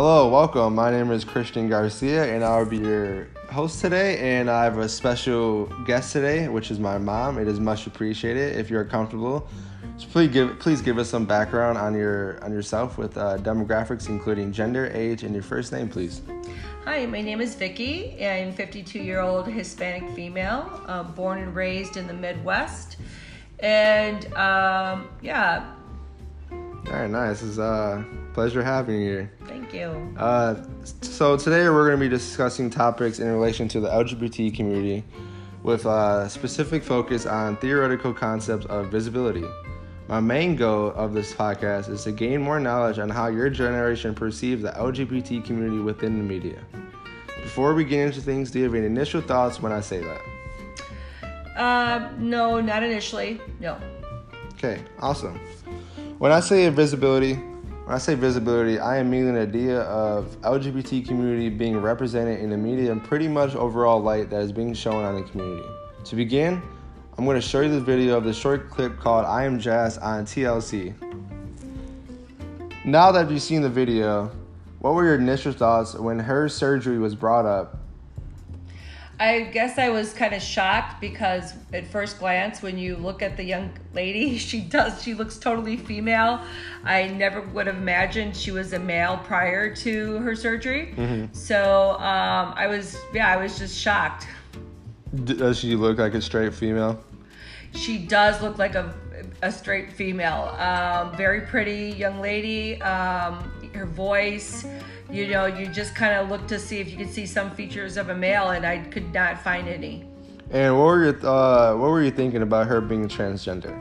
Hello, welcome. My name is Christian Garcia, and I'll be your host today. And I have a special guest today, which is my mom. It is much appreciated if you're comfortable. So please give please give us some background on your on yourself with uh, demographics, including gender, age, and your first name, please. Hi, my name is Vicki. I'm 52 year old Hispanic female, uh, born and raised in the Midwest, and um, yeah. All right, nice. It's a uh, pleasure having you here. Thank you. Uh, so today we're going to be discussing topics in relation to the LGBT community, with a specific focus on theoretical concepts of visibility. My main goal of this podcast is to gain more knowledge on how your generation perceives the LGBT community within the media. Before we get into things, do you have any initial thoughts when I say that? Uh, no, not initially. No. Okay, awesome. When I say visibility, when I say visibility, I am meaning the idea of LGBT community being represented in the media and pretty much overall light that is being shown on the community. To begin, I'm going to show you the video of the short clip called I Am Jazz on TLC. Now that you've seen the video, what were your initial thoughts when her surgery was brought up? I guess I was kind of shocked because at first glance, when you look at the young lady, she does, she looks totally female. I never would have imagined she was a male prior to her surgery. Mm-hmm. So um, I was, yeah, I was just shocked. Does she look like a straight female? She does look like a, a straight female. Um, very pretty young lady. Um, her voice, you know, you just kind of look to see if you could see some features of a male, and I could not find any. And what were your uh, what were you thinking about her being transgender?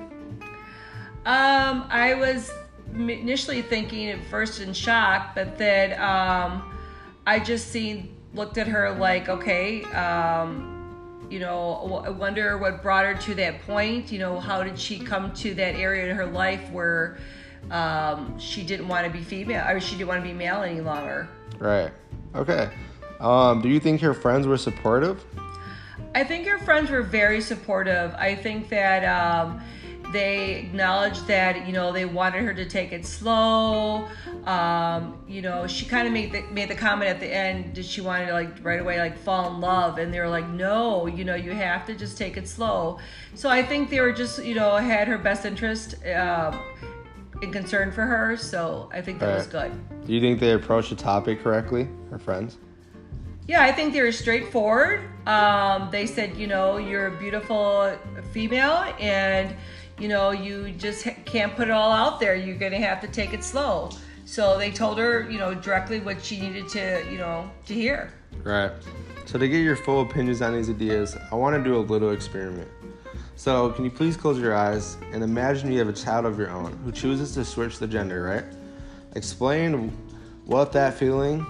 Um, I was initially thinking at first in shock, but then um, I just seen looked at her like, okay, um, you know, I wonder what brought her to that point. You know, how did she come to that area in her life where um, she didn't want to be female, or she didn't want to be male any longer? Right. Okay. Um, do you think her friends were supportive? I think her friends were very supportive. I think that um, they acknowledged that you know they wanted her to take it slow. Um, you know, she kind of made the, made the comment at the end that she wanted to like right away like fall in love, and they were like, no, you know, you have to just take it slow. So I think they were just you know had her best interest. Um, in concern for her, so I think that right. was good. Do you think they approached the topic correctly, her friends? Yeah, I think they were straightforward. Um, they said, you know, you're a beautiful female, and you know, you just can't put it all out there. You're going to have to take it slow. So they told her, you know, directly what she needed to, you know, to hear. Right. So to get your full opinions on these ideas, I want to do a little experiment. So, can you please close your eyes and imagine you have a child of your own who chooses to switch the gender, right? Explain what that feeling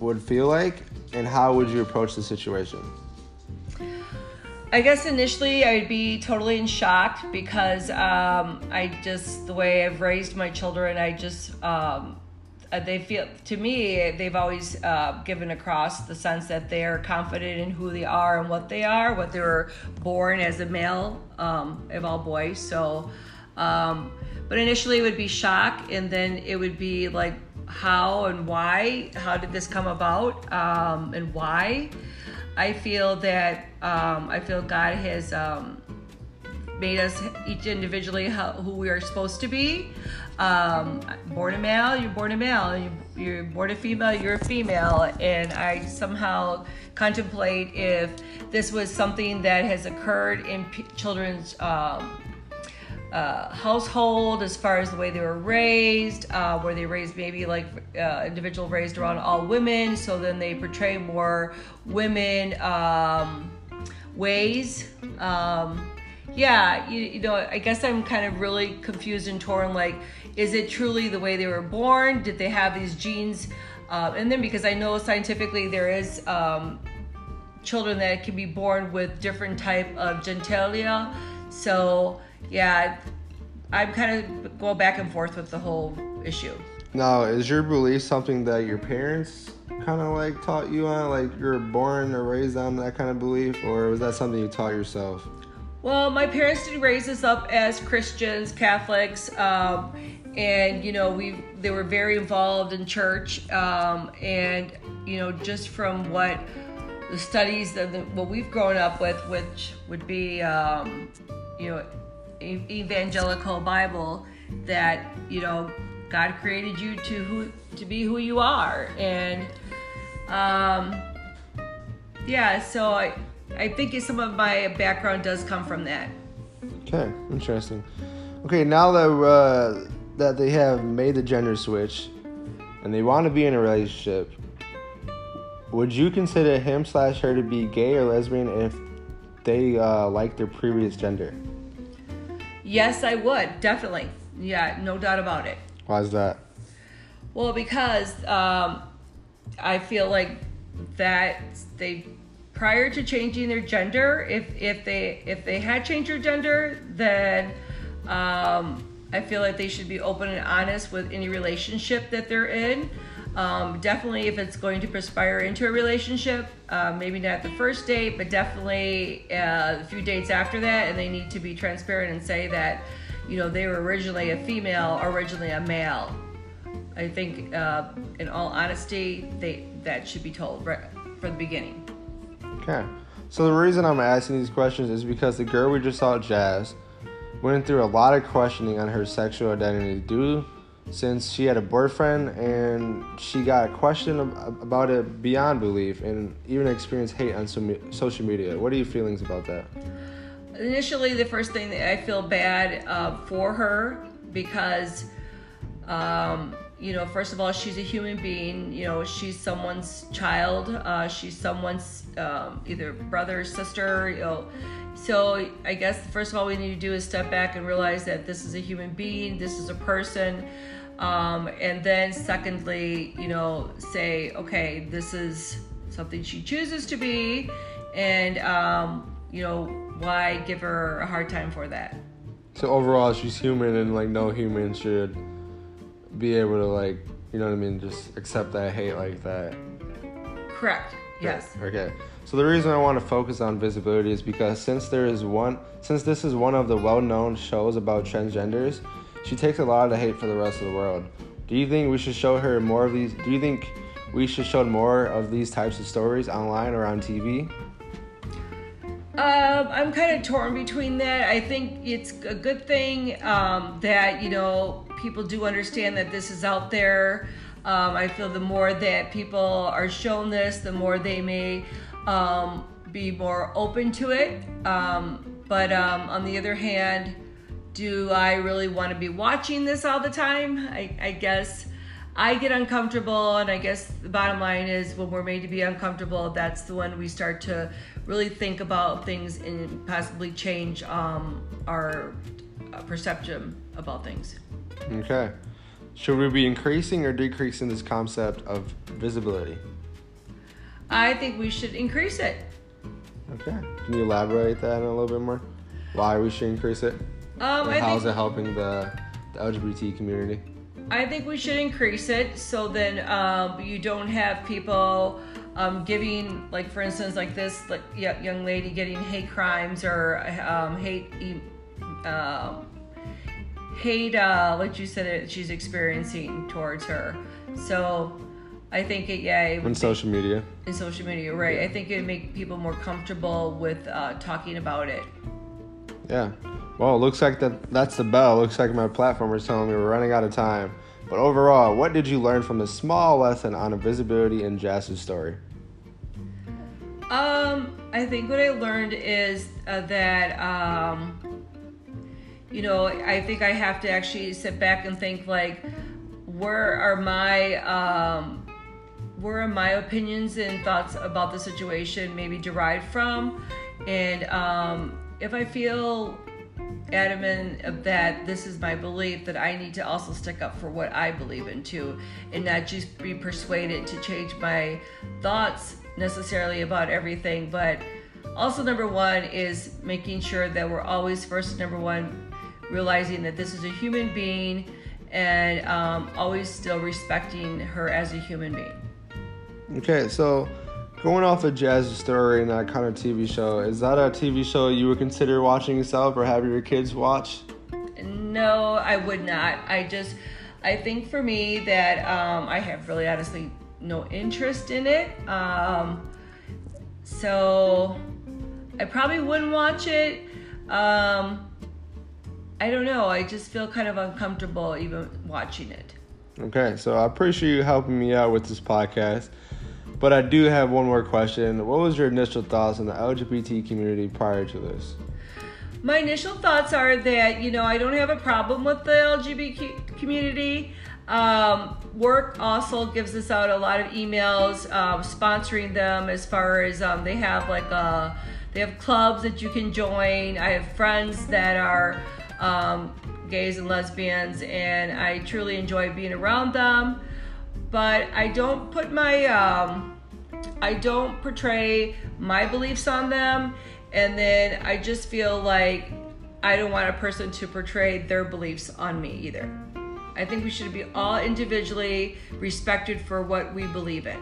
would feel like and how would you approach the situation? I guess initially I would be totally in shock because um, I just the way I've raised my children, I just um, uh, they feel to me they've always uh, given across the sense that they are confident in who they are and what they are, what they were born as a male um, of all boys. So, um, but initially it would be shock, and then it would be like how and why, how did this come about, um, and why. I feel that um, I feel God has um, made us each individually how, who we are supposed to be. Um, born a male, you're born a male. You're born a female, you're a female. And I somehow contemplate if this was something that has occurred in p- children's um, uh, household as far as the way they were raised, uh, where they raised maybe like uh, individual raised around all women, so then they portray more women um, ways. Um, yeah, you, you know, I guess I'm kind of really confused and torn. Like, is it truly the way they were born? Did they have these genes? Uh, then because I know scientifically there is um, children that can be born with different type of genitalia. So yeah, I'm kind of going back and forth with the whole issue. Now, is your belief something that your parents kind of like taught you on? Like you're born or raised on that kind of belief, or was that something you taught yourself? Well, my parents did raise us up as Christians, Catholics, um, and you know we they were very involved in church um, and you know just from what the studies that what we've grown up with which would be um, you know evangelical bible that you know god created you to who to be who you are. And um, yeah so i i think some of my background does come from that Okay, interesting. Okay, now that uh, that they have made the gender switch and they want to be in a relationship, would you consider him slash her to be gay or lesbian if they uh, like their previous gender? yes i would definitely yeah no doubt about it Why is that? Well, because um, I feel like that they prior to changing their gender, if if they if they had changed their gender, then um, I feel like they should be open and honest with any relationship that they're in. Um, definitely, if it's going to perspire into a relationship, uh, maybe not the first date, but definitely uh, a few dates after that, and they need to be transparent and say that, you know, they were originally a female, originally a male. I think, uh, in all honesty, they that should be told right from the beginning. Okay. So the reason I'm asking these questions is because the girl we just saw, Jazz, went through a lot of questioning on her sexual identity due since she had a boyfriend and she got questioned ab- about it beyond belief and even experienced hate on social media. What are your feelings about that? Initially, the first thing that I feel bad uh, for her because, um, you know, first of all, she's a human being. You know, she's someone's child. Uh, she's someone's um, either brother, sister. You know, so I guess first of all, we need to do is step back and realize that this is a human being. This is a person. Um, and then, secondly, you know, say, okay, this is something she chooses to be, and um, you know, why give her a hard time for that? So overall, she's human and like no human should be able to like, you know what I mean, just accept that hate like that. Correct. Yes. Okay. So the reason I want to focus on visibility is because since there is one, since this is one of the well-known shows about transgenders, she takes a lot of the hate for the rest of the world. Do you think we should show her more of these? Do you think we should show more of these types of stories online or on TV? Um, I'm kind of torn between that. I think it's a good thing um, that you know people do understand that this is out there. Um, I feel the more that people are shown this, the more they may um, be more open to it. Um, but um, on the other hand, do I really want to be watching this all the time? I, I guess I get uncomfortable, and I guess the bottom line is when we're made to be uncomfortable, that's the when we start to really think about things and possibly change um, our perception about things. Okay. Should we be increasing or decreasing this concept of visibility? I think we should increase it. Okay. Can you elaborate that a little bit more? Why we should increase it? Um, think is it helping the, the LGBT community? I think we should increase it so then um, you don't have people um, giving, like for instance, like this like young lady getting hate crimes or um, hate, e- um, hate, uh, like you said, that she's experiencing towards her. So I think it, yeah, it On make- social media. in social media, right? I think it would make people more comfortable with uh, talking about it. Yeah. Well, it looks like that that's the bell. Looks like my platform is telling me we're running out of time. But overall, what did you learn from this small lesson on invisibility in Jazz's story? Um, I think what I learned is uh, that, um, you know, I think I have to actually sit back and think like, where are my, um, where are my opinions and thoughts about the situation maybe derived from? And um, if I feel adamant that this is my belief that I need to also stick up for what I believe in too and not just be persuaded to change my thoughts necessarily about everything but also number one is making sure that we're always first number one realizing that this is a human being and um, always still respecting her as a human being Okay, so going off of Jazz's story and that kind of TV show, is that a TV show you would consider watching yourself or have your kids watch? No, I would not. I just, I think for me that um, I have really honestly no interest in it. Um, so I probably wouldn't watch it. Um, I don't know. I just feel kind of uncomfortable even watching it. Okay, so I appreciate you helping me out with this podcast. But I do have one more question. What was your initial thoughts on the LGBT community prior to this? My initial thoughts are that, you know, I don't have a problem with the LGBT community. Um, work also gives us out a lot of emails um, sponsoring them as far as um, they have like a, they have clubs that you can join. I have friends that are um, gays and lesbians, and I truly enjoy being around them. But I don't put my, um, I don't portray my beliefs on them, and then I just feel like I don't want a person to portray their beliefs on me either. I think we should be all individually respected for what we believe in.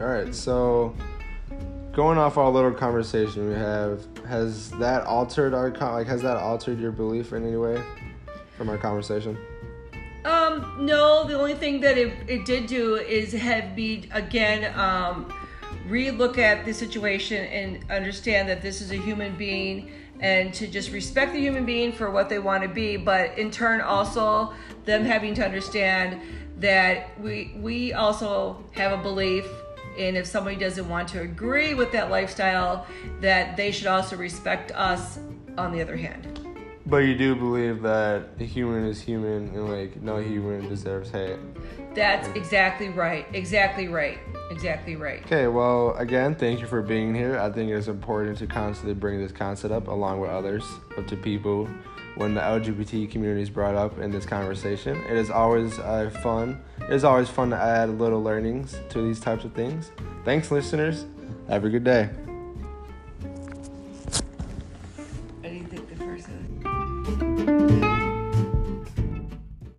All right, so going off our little conversation we have, has that altered our like has that altered your belief in any way from our conversation? Um, no, the only thing that it, it did do is have me again um, re-look at the situation and understand that this is a human being and to just respect the human being for what they want to be, but in turn also them having to understand that we we also have a belief and if somebody doesn't want to agree with that lifestyle that they should also respect us on the other hand. But you do believe that a human is human and like no human deserves hate. That's exactly right. Exactly right exactly right okay well again thank you for being here i think it's important to constantly bring this concept up along with others up to people when the LGBT community is brought up in this conversation. It is always uh, fun. It is always fun to add little learnings to these types of things. Thanks, listeners. Have a good day.